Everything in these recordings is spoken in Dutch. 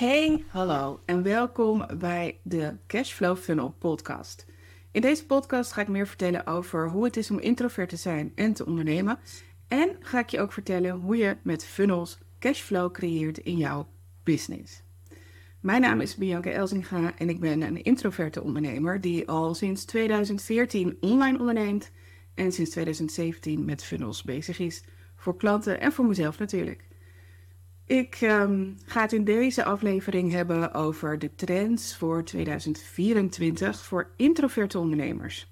Hey, hallo en welkom bij de Cashflow Funnel podcast. In deze podcast ga ik meer vertellen over hoe het is om introvert te zijn en te ondernemen. En ga ik je ook vertellen hoe je met funnels cashflow creëert in jouw business. Mijn naam is Bianca Elzinga en ik ben een introverte ondernemer die al sinds 2014 online onderneemt en sinds 2017 met funnels bezig is. Voor klanten en voor mezelf natuurlijk. Ik ehm, ga het in deze aflevering hebben over de trends voor 2024 voor introverte ondernemers.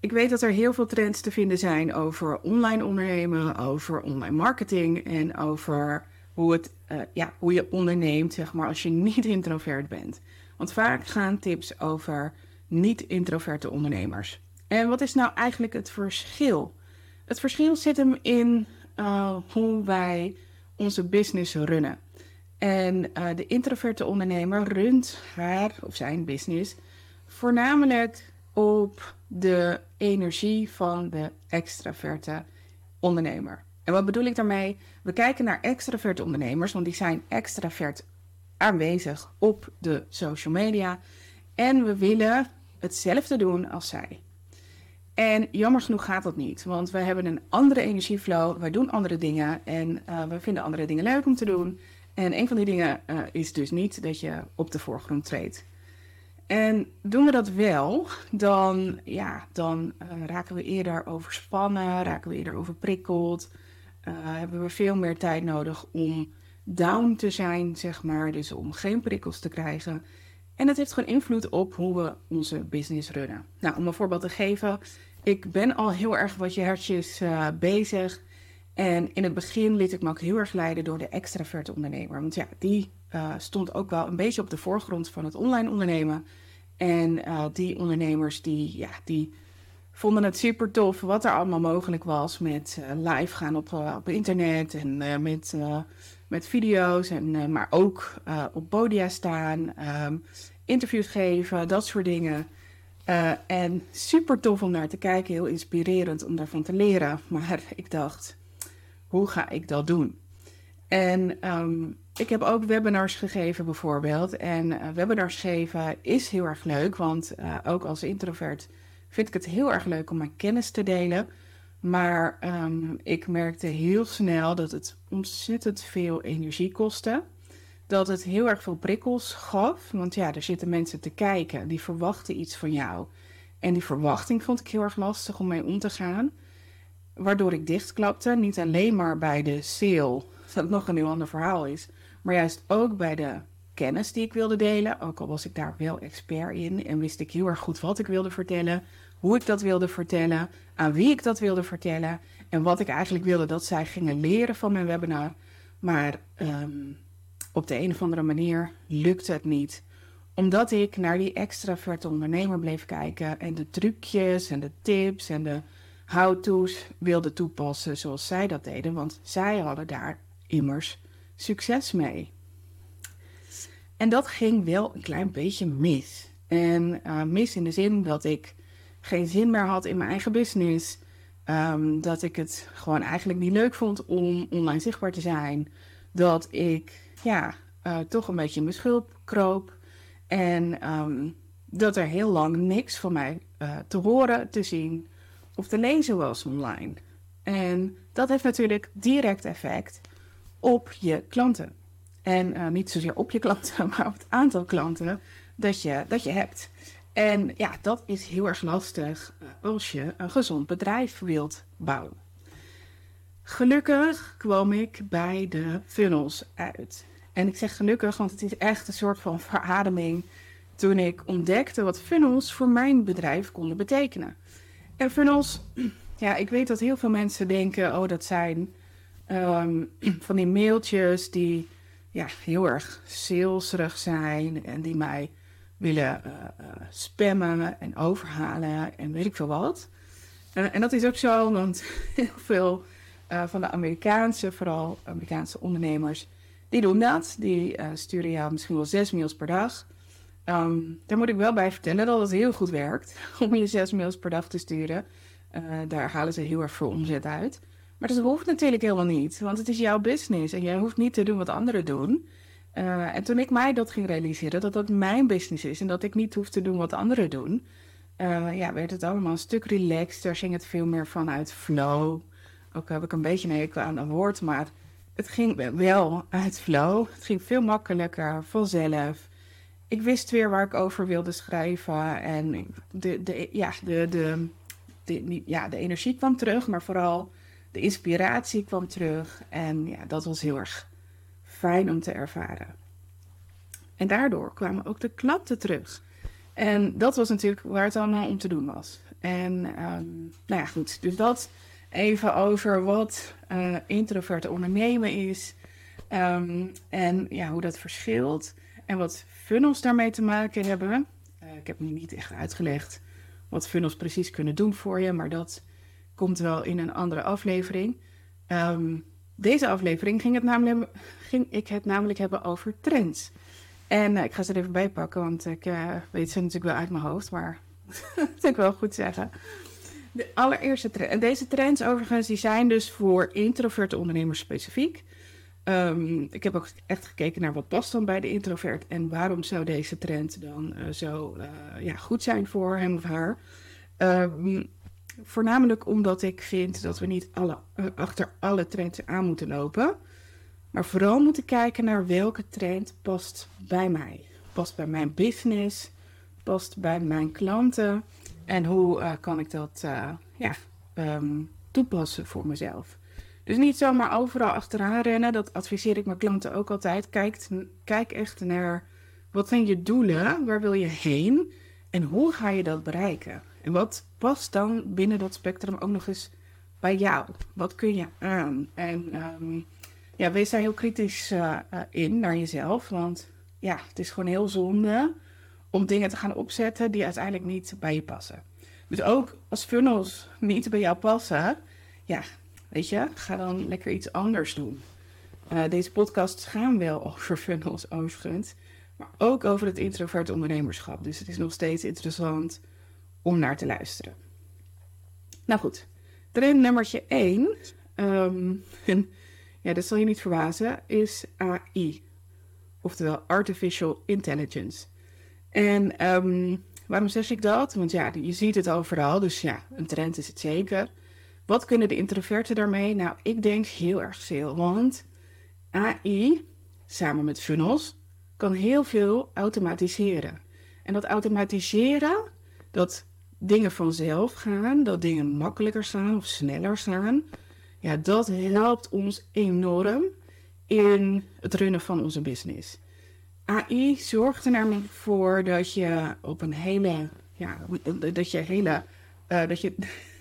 Ik weet dat er heel veel trends te vinden zijn over online ondernemen, over online marketing en over hoe, het, uh, ja, hoe je onderneemt, zeg maar, als je niet introvert bent. Want vaak gaan tips over niet-introverte ondernemers. En wat is nou eigenlijk het verschil? Het verschil zit hem in uh, hoe wij onze business runnen. En uh, de introverte ondernemer runt haar of zijn business voornamelijk op de energie van de extraverte ondernemer. En wat bedoel ik daarmee? We kijken naar extraverte ondernemers, want die zijn extravert aanwezig op de social media. En we willen hetzelfde doen als zij. En jammer genoeg gaat dat niet, want we hebben een andere energieflow, wij doen andere dingen en uh, we vinden andere dingen leuk om te doen. En een van die dingen uh, is dus niet dat je op de voorgrond treedt. En doen we dat wel, dan, ja, dan uh, raken we eerder overspannen, raken we eerder overprikkeld, hebben we veel meer tijd nodig om down te zijn, zeg maar, dus om geen prikkels te krijgen. En het heeft gewoon invloed op hoe we onze business runnen. Nou, om een voorbeeld te geven. Ik ben al heel erg wat je hertjes uh, bezig. En in het begin liet ik me ook heel erg leiden door de extraverte ondernemer. Want ja, die uh, stond ook wel een beetje op de voorgrond van het online ondernemen. En uh, die ondernemers die, ja, die vonden het super tof wat er allemaal mogelijk was met live gaan op, op internet en met, met video's. En, maar ook op podia staan, um, interviews geven, dat soort dingen. Uh, en super tof om naar te kijken, heel inspirerend om daarvan te leren. Maar ik dacht, hoe ga ik dat doen? En um, ik heb ook webinars gegeven bijvoorbeeld. En uh, webinars geven is heel erg leuk, want uh, ook als introvert vind ik het heel erg leuk om mijn kennis te delen. Maar um, ik merkte heel snel dat het ontzettend veel energie kostte dat het heel erg veel prikkels gaf. Want ja, er zitten mensen te kijken, die verwachten iets van jou. En die verwachting vond ik heel erg lastig om mee om te gaan. Waardoor ik dichtklapte, niet alleen maar bij de sale, dat nog een heel ander verhaal is, maar juist ook bij de kennis die ik wilde delen. Ook al was ik daar wel expert in en wist ik heel erg goed wat ik wilde vertellen, hoe ik dat wilde vertellen, aan wie ik dat wilde vertellen en wat ik eigenlijk wilde dat zij gingen leren van mijn webinar. Maar um, op de een of andere manier lukte het niet. Omdat ik naar die extraverte ondernemer bleef kijken en de trucjes en de tips en de how-to's wilde toepassen zoals zij dat deden, want zij hadden daar immers succes mee. En dat ging wel een klein beetje mis. En uh, mis in de zin dat ik geen zin meer had in mijn eigen business. Um, dat ik het gewoon eigenlijk niet leuk vond om online zichtbaar te zijn. Dat ik ja, uh, toch een beetje in mijn schulp kroop. En um, dat er heel lang niks van mij uh, te horen, te zien of te lezen was online. En dat heeft natuurlijk direct effect op je klanten. En uh, niet zozeer op je klanten, maar op het aantal klanten dat je, dat je hebt. En ja, dat is heel erg lastig als je een gezond bedrijf wilt bouwen. Gelukkig kwam ik bij de funnels uit. En ik zeg gelukkig, want het is echt een soort van verademing toen ik ontdekte wat funnels voor mijn bedrijf konden betekenen. En funnels, ja, ik weet dat heel veel mensen denken, oh, dat zijn um, van die mailtjes die ja, heel erg salesrig zijn en die mij willen uh, uh, spammen en overhalen en weet ik veel wat. Uh, en dat is ook zo, want heel veel van de Amerikaanse, vooral Amerikaanse ondernemers, die doen dat. Die uh, sturen jou misschien wel zes mails per dag. Um, daar moet ik wel bij vertellen dat het heel goed werkt om je zes mails per dag te sturen. Uh, daar halen ze heel erg veel omzet uit. Maar dat hoeft natuurlijk helemaal niet, want het is jouw business en jij hoeft niet te doen wat anderen doen. Eh, en toen ik mij dat ging realiseren, dat dat mijn business is en dat ik niet hoef te doen wat anderen doen, ja, werd het allemaal een stuk relaxter. Ging het veel meer vanuit flow. Ook heb ik een beetje een hekel aan woord, maar het ging wel uit flow. Het ging veel makkelijker, vanzelf. Ik wist weer waar ik over wilde schrijven. En de, de, ja, de, de, de, ja, de energie kwam terug, maar vooral de inspiratie kwam terug. En ja, dat was heel erg fijn om te ervaren. En daardoor kwamen ook de klanten terug. En dat was natuurlijk waar het allemaal om te doen was. En um, nou ja, goed. Dus dat even over wat uh, introverte ondernemen is. Um, en ja, hoe dat verschilt. En wat funnels daarmee te maken hebben. Uh, ik heb nu niet echt uitgelegd wat funnels precies kunnen doen voor je. Maar dat komt wel in een andere aflevering. Um, deze aflevering ging, het namelijk, ging ik het namelijk hebben over trends. En uh, ik ga ze er even bij pakken, want ik weet ze natuurlijk wel uit mijn hoofd, maar dat wil ik wel goed zeggen. De allereerste trend. En deze trends overigens, die zijn dus voor introverte ondernemers specifiek. Um, ik heb ook echt gekeken naar wat past dan bij de introvert en waarom zou deze trend dan uh, zo ja, goed zijn voor hem of haar. Um, voornamelijk omdat ik vind dat we niet alle, achter alle trends aan moeten lopen. Maar vooral moeten kijken naar welke trend past bij mij. Past bij mijn business, past bij mijn klanten. En hoe uh, kan ik dat uh, ja, um, toepassen voor mezelf. Dus niet zomaar overal achteraan rennen. Dat adviseer ik mijn klanten ook altijd. Kijk, kijk echt naar wat zijn je doelen? Waar wil je heen? En hoe ga je dat bereiken? En wat past dan binnen dat spectrum ook nog eens bij jou? Wat kun je aan? En um, ja, wees daar heel kritisch uh, in naar jezelf. Want ja, het is gewoon heel zonde om dingen te gaan opzetten die uiteindelijk niet bij je passen. Dus ook als funnels niet bij jou passen, ja, weet je, ga dan lekker iets anders doen. Uh, deze podcasts gaan wel over funnels overigens, maar ook over het introvert ondernemerschap. Dus het is nog steeds interessant om naar te luisteren. Nou goed, trend nummertje 1. Um, ja, dat zal je niet verbazen, is AI. Oftewel Artificial Intelligence. En um, waarom zeg ik dat? Want ja, je ziet het overal, dus ja, een trend is het zeker. Wat kunnen de introverten daarmee? Nou, ik denk heel erg veel, want AI, samen met funnels, kan heel veel automatiseren. En dat automatiseren, dat dingen vanzelf gaan, dat dingen makkelijker gaan of sneller gaan, ja, dat helpt ons enorm in het runnen van onze business. AI zorgt er namelijk voor dat je op een hele, ja, dat je hele, uh, dat je,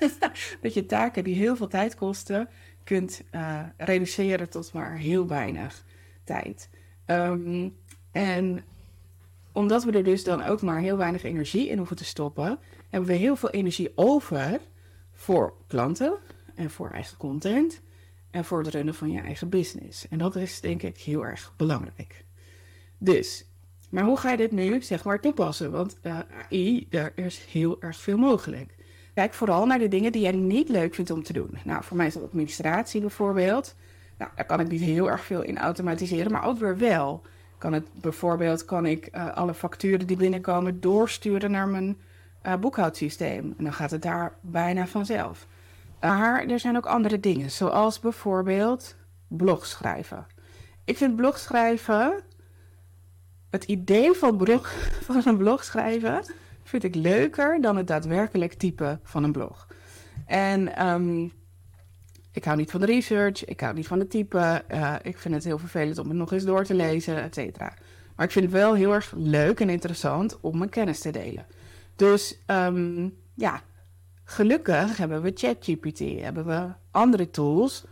dat je taken die heel veel tijd kosten, kunt uh, reduceren tot maar heel weinig tijd. Um, en omdat we er dus dan ook maar heel weinig energie in hoeven te stoppen, hebben we heel veel energie over voor klanten, en voor eigen content en voor het runnen van je eigen business. En dat is denk ik heel erg belangrijk. Dus, maar hoe ga je dit nu zeg maar toepassen? Want uh, AI, daar is heel erg veel mogelijk. Kijk vooral naar de dingen die jij niet leuk vindt om te doen. Nou, voor mij is dat administratie bijvoorbeeld. Nou, daar kan ik niet heel erg veel in automatiseren, maar ook weer wel. Kan het bijvoorbeeld kan ik uh, alle facturen die binnenkomen doorsturen naar mijn uh, boekhoudsysteem. En dan gaat het daar bijna vanzelf. Maar er zijn ook andere dingen, zoals bijvoorbeeld blogschrijven. Ik vind blogschrijven, het idee van, blog, van een blog schrijven, vind ik leuker dan het daadwerkelijk typen van een blog. En um, ik hou niet van de research, ik hou niet van het typen. Uh, ik vind het heel vervelend om het nog eens door te lezen, et cetera. Maar ik vind het wel heel erg leuk en interessant om mijn kennis te delen. Dus um, ja, Gelukkig hebben we ChatGPT, hebben we andere tools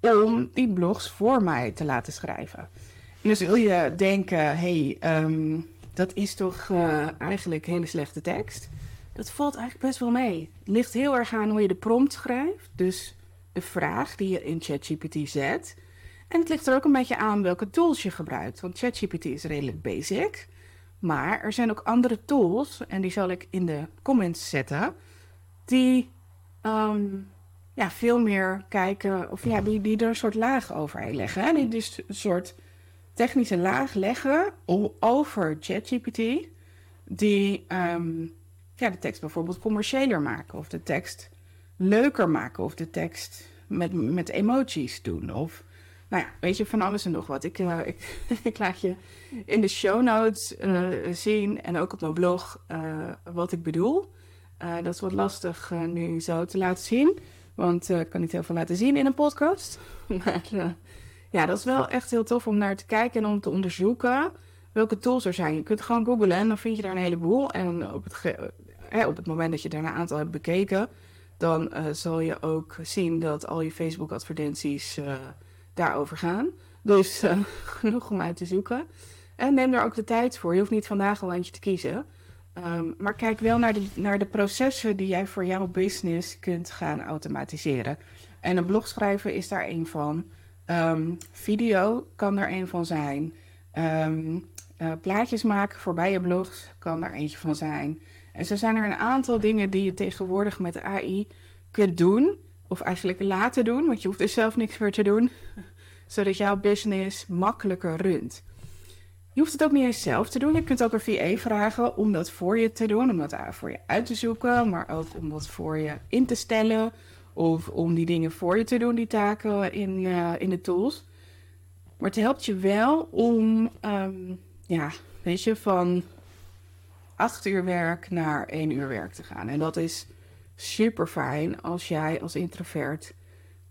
om die blogs voor mij te laten schrijven. En dan zul je denken, hey, um, dat is toch uh, eigenlijk hele slechte tekst. Dat valt eigenlijk best wel mee. Het ligt heel erg aan hoe je de prompt schrijft, dus de vraag die je in ChatGPT zet. En het ligt er ook een beetje aan welke tools je gebruikt. Want ChatGPT is redelijk basic. Maar er zijn ook andere tools, en die zal ik in de comments zetten die um, ja, veel meer kijken, of ja, die, die er een soort laag overheen leggen. Hè? Die dus een soort technische laag leggen over ChatGPT, die ehm, ja, de tekst bijvoorbeeld commerciëler maken, of de tekst leuker maken, of de tekst met, met emoties doen. Of nou ja, weet je, van alles en nog wat. Ik, uh, ik, laat je in de show notes uh, zien en ook op mijn blog uh, wat ik bedoel. dat is wat lastig nu zo te laten zien, want ik kan niet heel veel laten zien in een podcast. maar ja, dat is wel echt heel tof om naar te kijken en om te onderzoeken welke tools er zijn. Je kunt gewoon googlen en dan vind je daar een heleboel. En op het, op het moment dat je daar een aantal hebt bekeken, dan zal je ook zien dat al je Facebook-advertenties daarover gaan. Dus uh, genoeg om uit te zoeken. En neem er ook de tijd voor. Je hoeft niet vandaag al eentje te kiezen. Um, maar kijk wel naar de, naar de processen die jij voor jouw business kunt gaan automatiseren. En een blog schrijven is daar een van. Um, video kan er een van zijn. Um, uh, plaatjes maken voor bij je blogs kan er eentje van zijn. En zo zijn er een aantal dingen die je tegenwoordig met AI kunt doen. Of eigenlijk laten doen, want je hoeft dus zelf niks meer te doen. Zodat jouw business makkelijker runt. Je hoeft het ook niet eens zelf te doen. Je kunt ook een VA vragen om dat voor je te doen. Om dat voor je uit te zoeken. Maar ook om dat voor je in te stellen. Of om die dingen voor je te doen, die taken in, uh, in de tools. Maar het helpt je wel om, um, ja, weet je, van acht uur werk naar één uur werk te gaan. En dat is super fijn als jij als introvert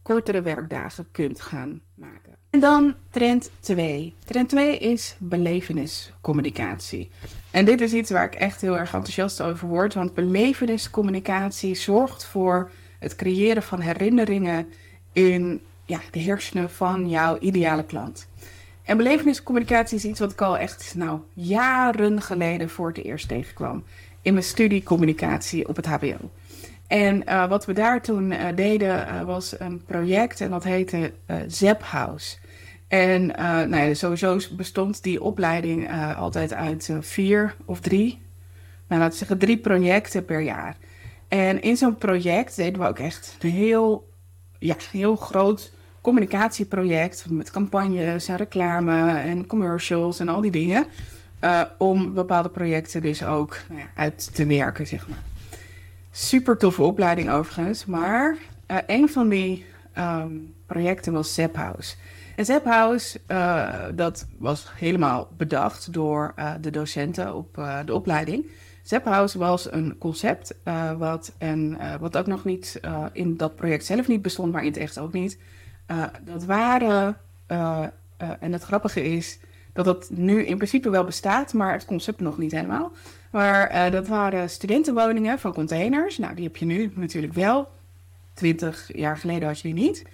kortere werkdagen kunt gaan maken. En dan trend 2. Trend 2 is beleveniscommunicatie. En dit is iets waar ik echt heel erg enthousiast over word, want beleveniscommunicatie zorgt voor het creëren van herinneringen in ja, de hersenen van jouw ideale klant. En beleveniscommunicatie is iets wat ik al echt nou, jaren geleden voor het eerst tegenkwam in mijn studie communicatie op het HBO. En uh, wat we daar toen uh, deden uh, was een project en dat heette Zap House. En nou ja, sowieso bestond die opleiding altijd uit vier of drie, nou laten we zeggen drie projecten per jaar. En in zo'n project deden we ook echt een heel, ja, heel groot communicatieproject met campagnes en reclame en commercials en al die dingen. om bepaalde projecten dus ook nou ja, uit te werken, zeg maar. Super toffe opleiding overigens. Maar uh, een van die um, projecten was Zaphouse. En Zaphouse, uh, dat was helemaal bedacht door de docenten op de opleiding. Zaphouse was een concept wat, en, wat ook nog niet in dat project zelf niet bestond, maar in het echt ook niet. dat waren, en het grappige is dat dat nu in principe wel bestaat, maar het concept nog niet helemaal. Maar dat waren studentenwoningen van containers. Nou, die heb je nu natuurlijk wel. Twintig jaar geleden had je die niet.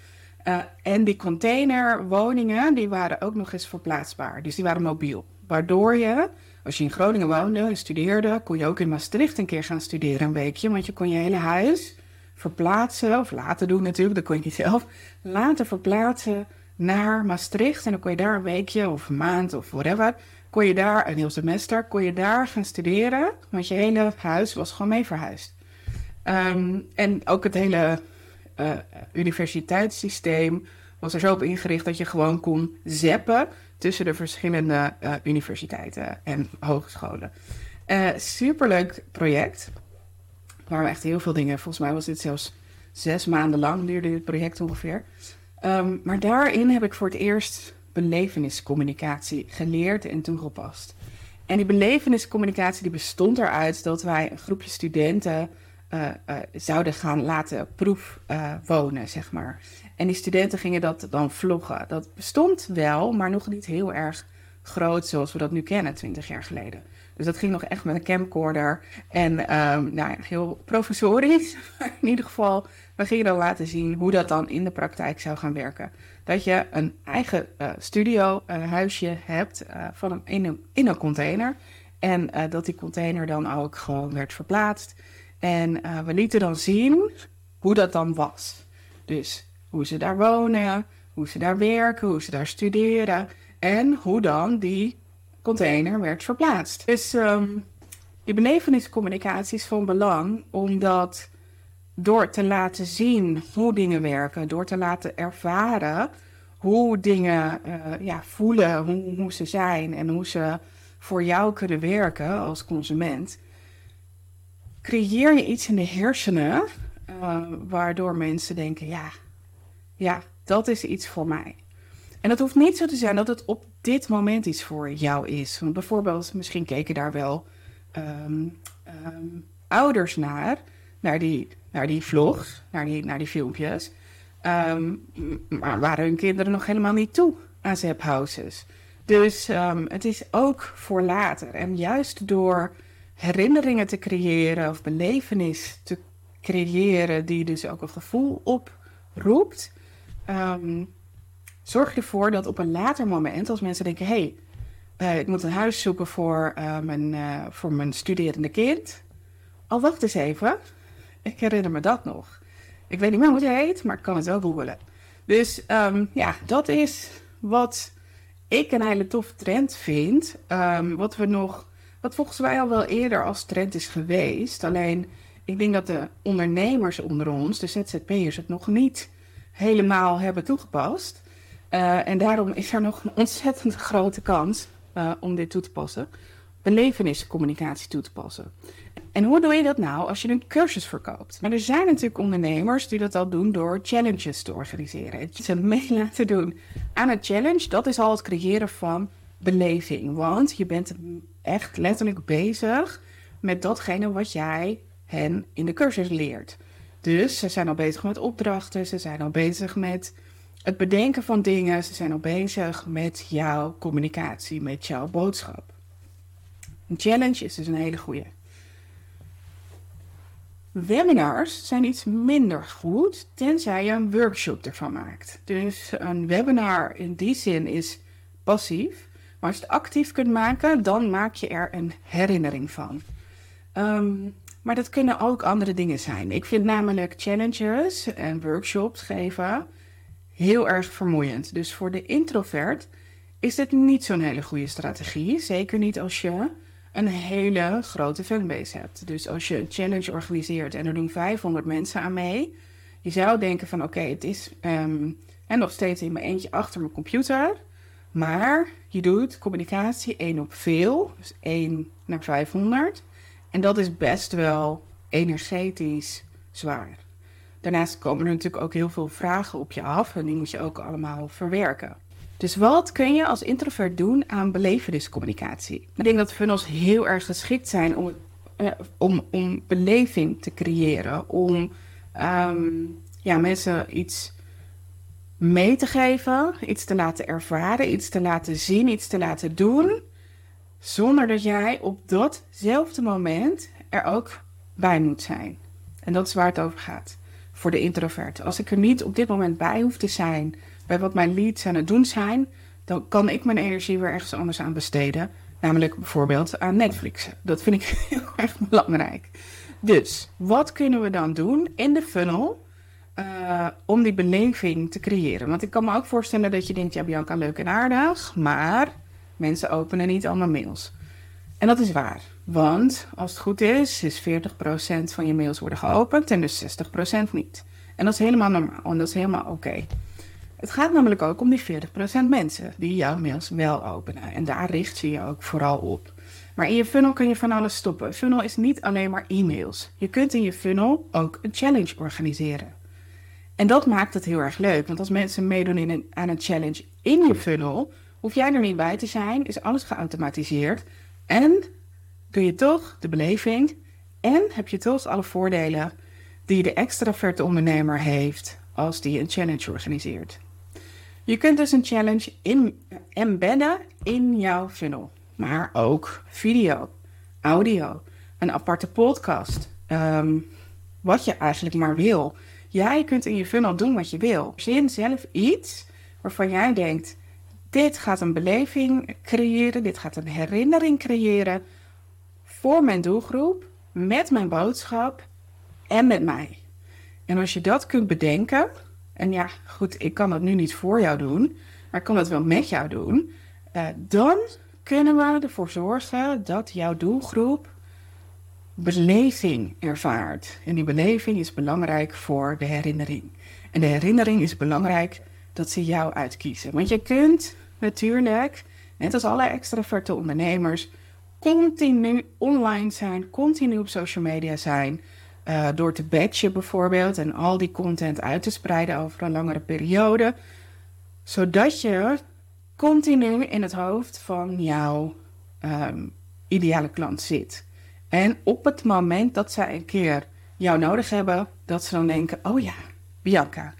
En die containerwoningen, die waren ook nog eens verplaatsbaar. Dus die waren mobiel. Waardoor je, als je in Groningen woonde en studeerde, kon je ook in Maastricht een keer gaan studeren een weekje. Want je kon je hele huis verplaatsen, of laten doen natuurlijk, dat kon je niet zelf. Laten verplaatsen naar Maastricht. En dan kon je daar een weekje of een maand of whatever kon je daar, een heel semester, kon je daar gaan studeren. Want je hele huis was gewoon mee verhuisd. Um, en ook het hele uh, universiteitssysteem was er zo op ingericht dat je gewoon kon zappen tussen de verschillende uh, universiteiten en hogescholen. Uh, superleuk project. Waar we echt heel veel dingen, volgens mij was dit zelfs zes maanden lang duurde dit project ongeveer. Um, maar daarin heb ik voor het eerst beleveniscommunicatie geleerd en toegepast. En die beleveniscommunicatie die bestond eruit dat wij een groepje studenten uh, uh, zouden gaan laten proefwonen, zeg maar. En die studenten gingen dat dan vloggen. Dat bestond wel, maar nog niet heel erg groot zoals we dat nu kennen, 20 jaar geleden. Dus dat ging nog echt met een camcorder en um, nou, heel professorisch. in ieder geval, we gingen dan laten zien hoe dat dan in de praktijk zou gaan werken dat je een eigen uh, studio, een huisje hebt van een, in, een, in een container. En dat die container dan ook gewoon werd verplaatst. En we lieten dan zien hoe dat dan was. Dus hoe ze daar wonen, hoe ze daar werken, hoe ze daar studeren. En hoe dan die container werd verplaatst. Dus um, die beleveniscommunicatie is van belang, omdat door te laten zien hoe dingen werken, door te laten ervaren hoe dingen eh, ja, voelen, hoe, hoe ze zijn en hoe ze voor jou kunnen werken als consument, creëer je iets in de hersenen uh, waardoor mensen denken: ja, ja, dat is iets voor mij. En het hoeft niet zo te zijn dat het op dit moment iets voor jou is. Want bijvoorbeeld, misschien keken daar wel um, um, ouders naar, naar die, naar die vlogs, naar die, naar die filmpjes. Um, maar waren hun kinderen nog helemaal niet toe aan houses. Dus het is ook voor later. En juist door herinneringen te creëren of belevenis te creëren, die dus ook een gevoel oproept, um, zorg ervoor dat op een later moment, als mensen denken: hé, hey, uh, ik moet een huis zoeken voor, uh, mijn, uh, voor mijn studerende kind. Al wacht eens even, ik herinner me dat nog. Ik weet niet meer hoe het heet, maar ik kan het wel googelen. Dus um, ja, dat is wat ik een hele toffe trend vind. Um, wat we nog, wat volgens mij al wel eerder als trend is geweest. Alleen ik denk dat de ondernemers onder ons, de ZZP'ers, het nog niet helemaal hebben toegepast. Uh, en daarom is er nog een ontzettend grote kans uh, om dit toe te passen. Beleveniscommunicatie toe te passen. En hoe doe je dat nou als je een cursus verkoopt? Maar er zijn natuurlijk ondernemers die dat al doen door challenges te organiseren. Ze mee laten doen aan een challenge, dat is al het creëren van beleving. Want je bent echt letterlijk bezig met datgene wat jij hen in de cursus leert. Dus ze zijn al bezig met opdrachten, ze zijn al bezig met het bedenken van dingen, ze zijn al bezig met jouw communicatie, met jouw boodschap. Een challenge is dus een hele goede. Webinars zijn iets minder goed, tenzij je een workshop ervan maakt. Dus een webinar in die zin is passief, maar als je het actief kunt maken, dan maak je er een herinnering van. Um, maar dat kunnen ook andere dingen zijn. Ik vind namelijk challenges en workshops geven heel erg vermoeiend. Dus voor de introvert is dit niet zo'n hele goede strategie. Zeker niet als je een hele grote fanbase hebt. Dus als je een challenge organiseert en er doen 500 mensen aan mee. Je zou denken van oké, het is um, en nog steeds in mijn eentje achter mijn computer. Maar je doet communicatie 1 op veel, dus 1 naar 500. En dat is best wel energetisch zwaar. Daarnaast komen er natuurlijk ook heel veel vragen op je af en die moet je ook allemaal verwerken. Dus wat kun je als introvert doen aan beleveniscommunicatie? Ik denk dat funnels heel erg geschikt zijn om, eh, om, om beleving te creëren, om um, ja, mensen iets mee te geven, iets te laten ervaren, iets te laten zien, iets te laten doen zonder dat jij op datzelfde moment er ook bij moet zijn. En dat is waar het over gaat. Voor de introvert. Als ik er niet op dit moment bij hoef te zijn, bij wat mijn leads aan het doen zijn, dan kan ik mijn energie weer ergens anders aan besteden. Namelijk bijvoorbeeld aan Netflix. Dat vind ik heel erg belangrijk. Dus wat kunnen we dan doen in de funnel uh, om die beleving te creëren? Want ik kan me ook voorstellen dat je denkt: ja, Bianca, leuk en aardig, maar Mensen openen niet allemaal mails. En dat is waar. Want als het goed is, is 40% van je mails worden geopend en dus 60% niet. En dat is helemaal normaal en dat is helemaal oké. Het gaat namelijk ook om die 40% mensen die jouw mails wel openen. En daar richt je je ook vooral op. Maar in je funnel kun je van alles stoppen. Funnel is niet alleen maar e-mails. Je kunt in je funnel ook een challenge organiseren. En dat maakt het heel erg leuk. Want als mensen meedoen in een, aan een challenge in je funnel, Hoef jij er niet bij te zijn, is alles geautomatiseerd. En doe je toch de beleving en heb je toch alle voordelen die de extraverte ondernemer heeft als die een challenge organiseert. Je kunt dus een challenge in, embedden in jouw funnel, maar ook video, audio, een aparte podcast, um, wat je eigenlijk maar wil. Jij kunt in je funnel doen wat je wil. Zin zelf iets waarvan jij denkt: dit gaat een beleving creëren, dit gaat een herinnering creëren voor mijn doelgroep, met mijn boodschap en met mij. En als je dat kunt bedenken, en ja, goed, ik kan dat nu niet voor jou doen, maar ik kan dat wel met jou doen, uh, dan kunnen we ervoor zorgen dat jouw doelgroep beleving ervaart. En die beleving is belangrijk voor de herinnering. En de herinnering is belangrijk dat ze jou uitkiezen. Want je kunt natuurlijk, net als alle extraverte ondernemers, continu online zijn, continu op social media zijn. Uh, door te batchen bijvoorbeeld en al die content uit te spreiden over een langere periode. Zodat je continu in het hoofd van jouw um, ideale klant zit. En op het moment dat zij een keer jou nodig hebben, dat ze dan denken: oh ja, Bianca.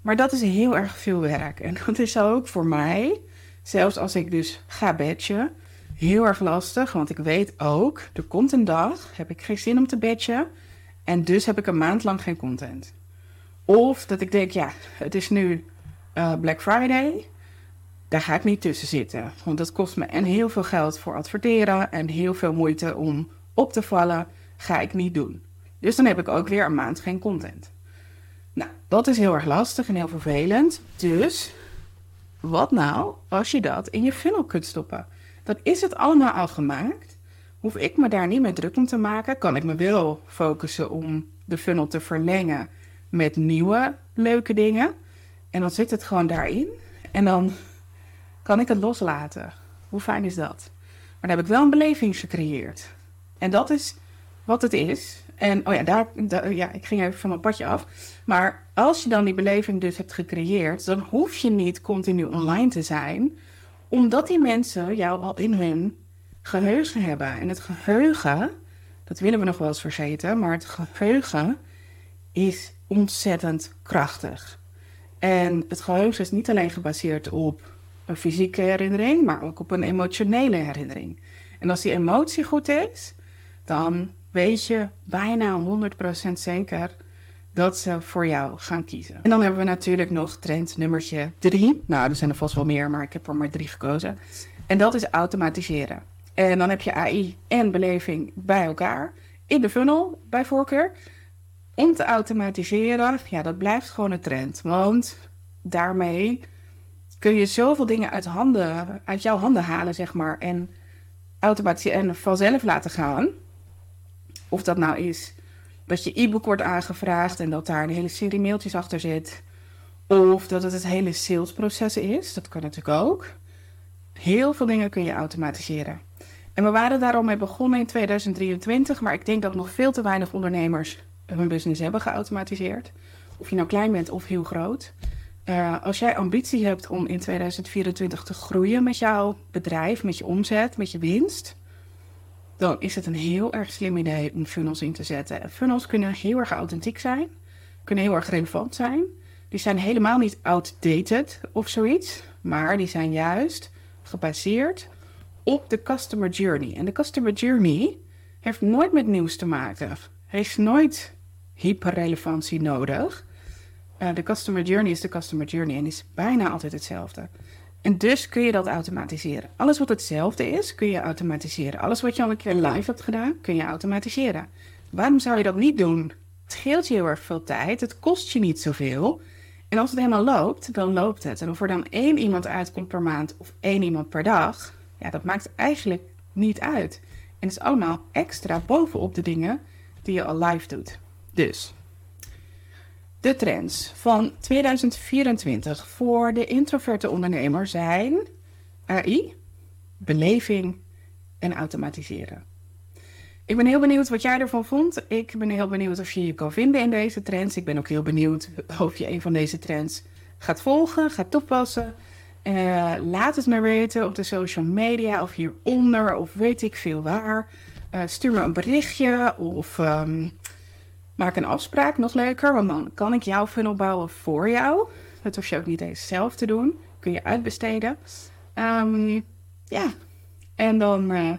Maar dat is heel erg veel werk. En dat is ook voor mij, zelfs als ik dus ga badgen, heel erg lastig. Want ik weet ook, er komt een dag, heb ik geen zin om te badgen. En dus heb ik een maand lang geen content. Of dat ik denk, ja, het is nu uh, Black Friday. Daar ga ik niet tussen zitten. Want dat kost me en heel veel geld voor adverteren en heel veel moeite om op te vallen. Ga ik niet doen. Dus dan heb ik ook weer een maand geen content. Nou, dat is heel erg lastig en heel vervelend. Dus wat nou als je dat in je funnel kunt stoppen? Dan is het allemaal al gemaakt. Hoef ik me daar niet meer druk om te maken. Kan ik me wel focussen om de funnel te verlengen met nieuwe leuke dingen. En dan zit het gewoon daarin. En dan kan ik het loslaten. Hoe fijn is dat? Maar dan heb ik wel een beleving gecreëerd. En dat is wat het is. En oh ja, daar, ja, ik ging even van mijn padje af. Maar als je dan die beleving dus hebt gecreëerd, dan hoef je niet continu online te zijn, omdat die mensen jou al in hun geheugen hebben. En het geheugen, dat willen we nog wel eens vergeten, maar het geheugen is ontzettend krachtig. En het geheugen is niet alleen gebaseerd op een fysieke herinnering, maar ook op een emotionele herinnering. En als die emotie goed is, dan weet je bijna 100% zeker dat ze voor jou gaan kiezen. En dan hebben we natuurlijk nog trend nummertje 3. Nou, er zijn er vast wel meer, maar ik heb er maar drie gekozen. En dat is automatiseren. En dan heb je AI en beleving bij elkaar in de funnel bij voorkeur. Om te automatiseren, ja, dat blijft gewoon een trend. Want daarmee kun je zoveel dingen uit, handen, uit jouw handen halen, zeg maar. En automatiseren en vanzelf laten gaan. Of dat nou is dat je e-book wordt aangevraagd en dat daar een hele serie mailtjes achter zit. Of dat het het hele salesproces is. Dat kan natuurlijk ook. Heel veel dingen kun je automatiseren. En we waren daar al mee begonnen in 2023, maar ik denk dat nog veel te weinig ondernemers hun business hebben geautomatiseerd. Of je nou klein bent of heel groot. Uh, als jij ambitie hebt om in 2024 te groeien met jouw bedrijf, met je omzet, met je winst, dan is het een heel erg slim idee om funnels in te zetten. funnels kunnen heel erg authentiek zijn, kunnen heel erg relevant zijn. Die zijn helemaal niet outdated of zoiets, maar die zijn juist gebaseerd op de customer journey. En de customer journey heeft nooit met nieuws te maken, heeft nooit hyperrelevantie nodig. De customer journey is de customer journey en is bijna altijd hetzelfde. En dus kun je dat automatiseren. Alles wat hetzelfde is, kun je automatiseren. Alles wat je al een keer live hebt gedaan, kun je automatiseren. Waarom zou je dat niet doen? Het scheelt je heel erg veel tijd, het kost je niet zoveel. En als het helemaal loopt, dan loopt het. En of er dan één iemand uitkomt per maand of één iemand per dag, ja, dat maakt eigenlijk niet uit. En het is allemaal extra bovenop de dingen die je al live doet. Dus de trends van 2024 voor de introverte ondernemer zijn AI, beleving en automatiseren. Ik ben heel benieuwd wat jij ervan vond. Ik ben heel benieuwd of je je kan vinden in deze trends. Ik ben ook heel benieuwd of je een van deze trends gaat volgen, gaat toepassen. Uh, laat het me weten op de social media of hieronder of weet ik veel waar. Uh, stuur me een berichtje of um, Maak een afspraak, nog leuker, want dan kan ik jouw funnel bouwen voor jou. Dat hoef je ook niet eens zelf te doen. Kun je uitbesteden. Um, ja, en dan uh,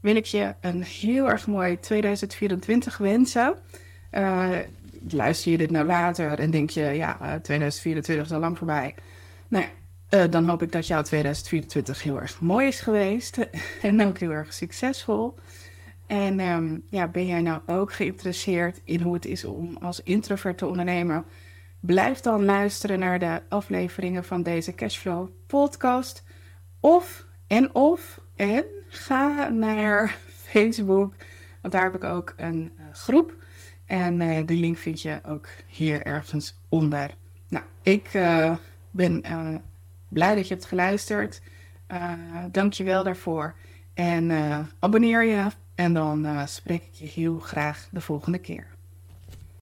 wil ik je een heel erg mooi 2024 wensen. Uh, luister je dit nou later en denk je, ja, 2024 uh, is al lang voorbij. Nou uh, dan hoop ik dat jouw 2024 heel erg mooi is geweest en ook heel erg succesvol. En um, ja, ben jij nou ook geïnteresseerd in hoe het is om als introvert te ondernemen? Blijf dan luisteren naar de afleveringen van deze Cashflow podcast. Of en of en ga naar Facebook, want daar heb ik ook een uh, groep. En uh, die link vind je ook hier ergens onder Nou, ik ben blij dat je hebt geluisterd. Dank je wel daarvoor. En abonneer je. En dan spreek ik je heel graag de volgende keer.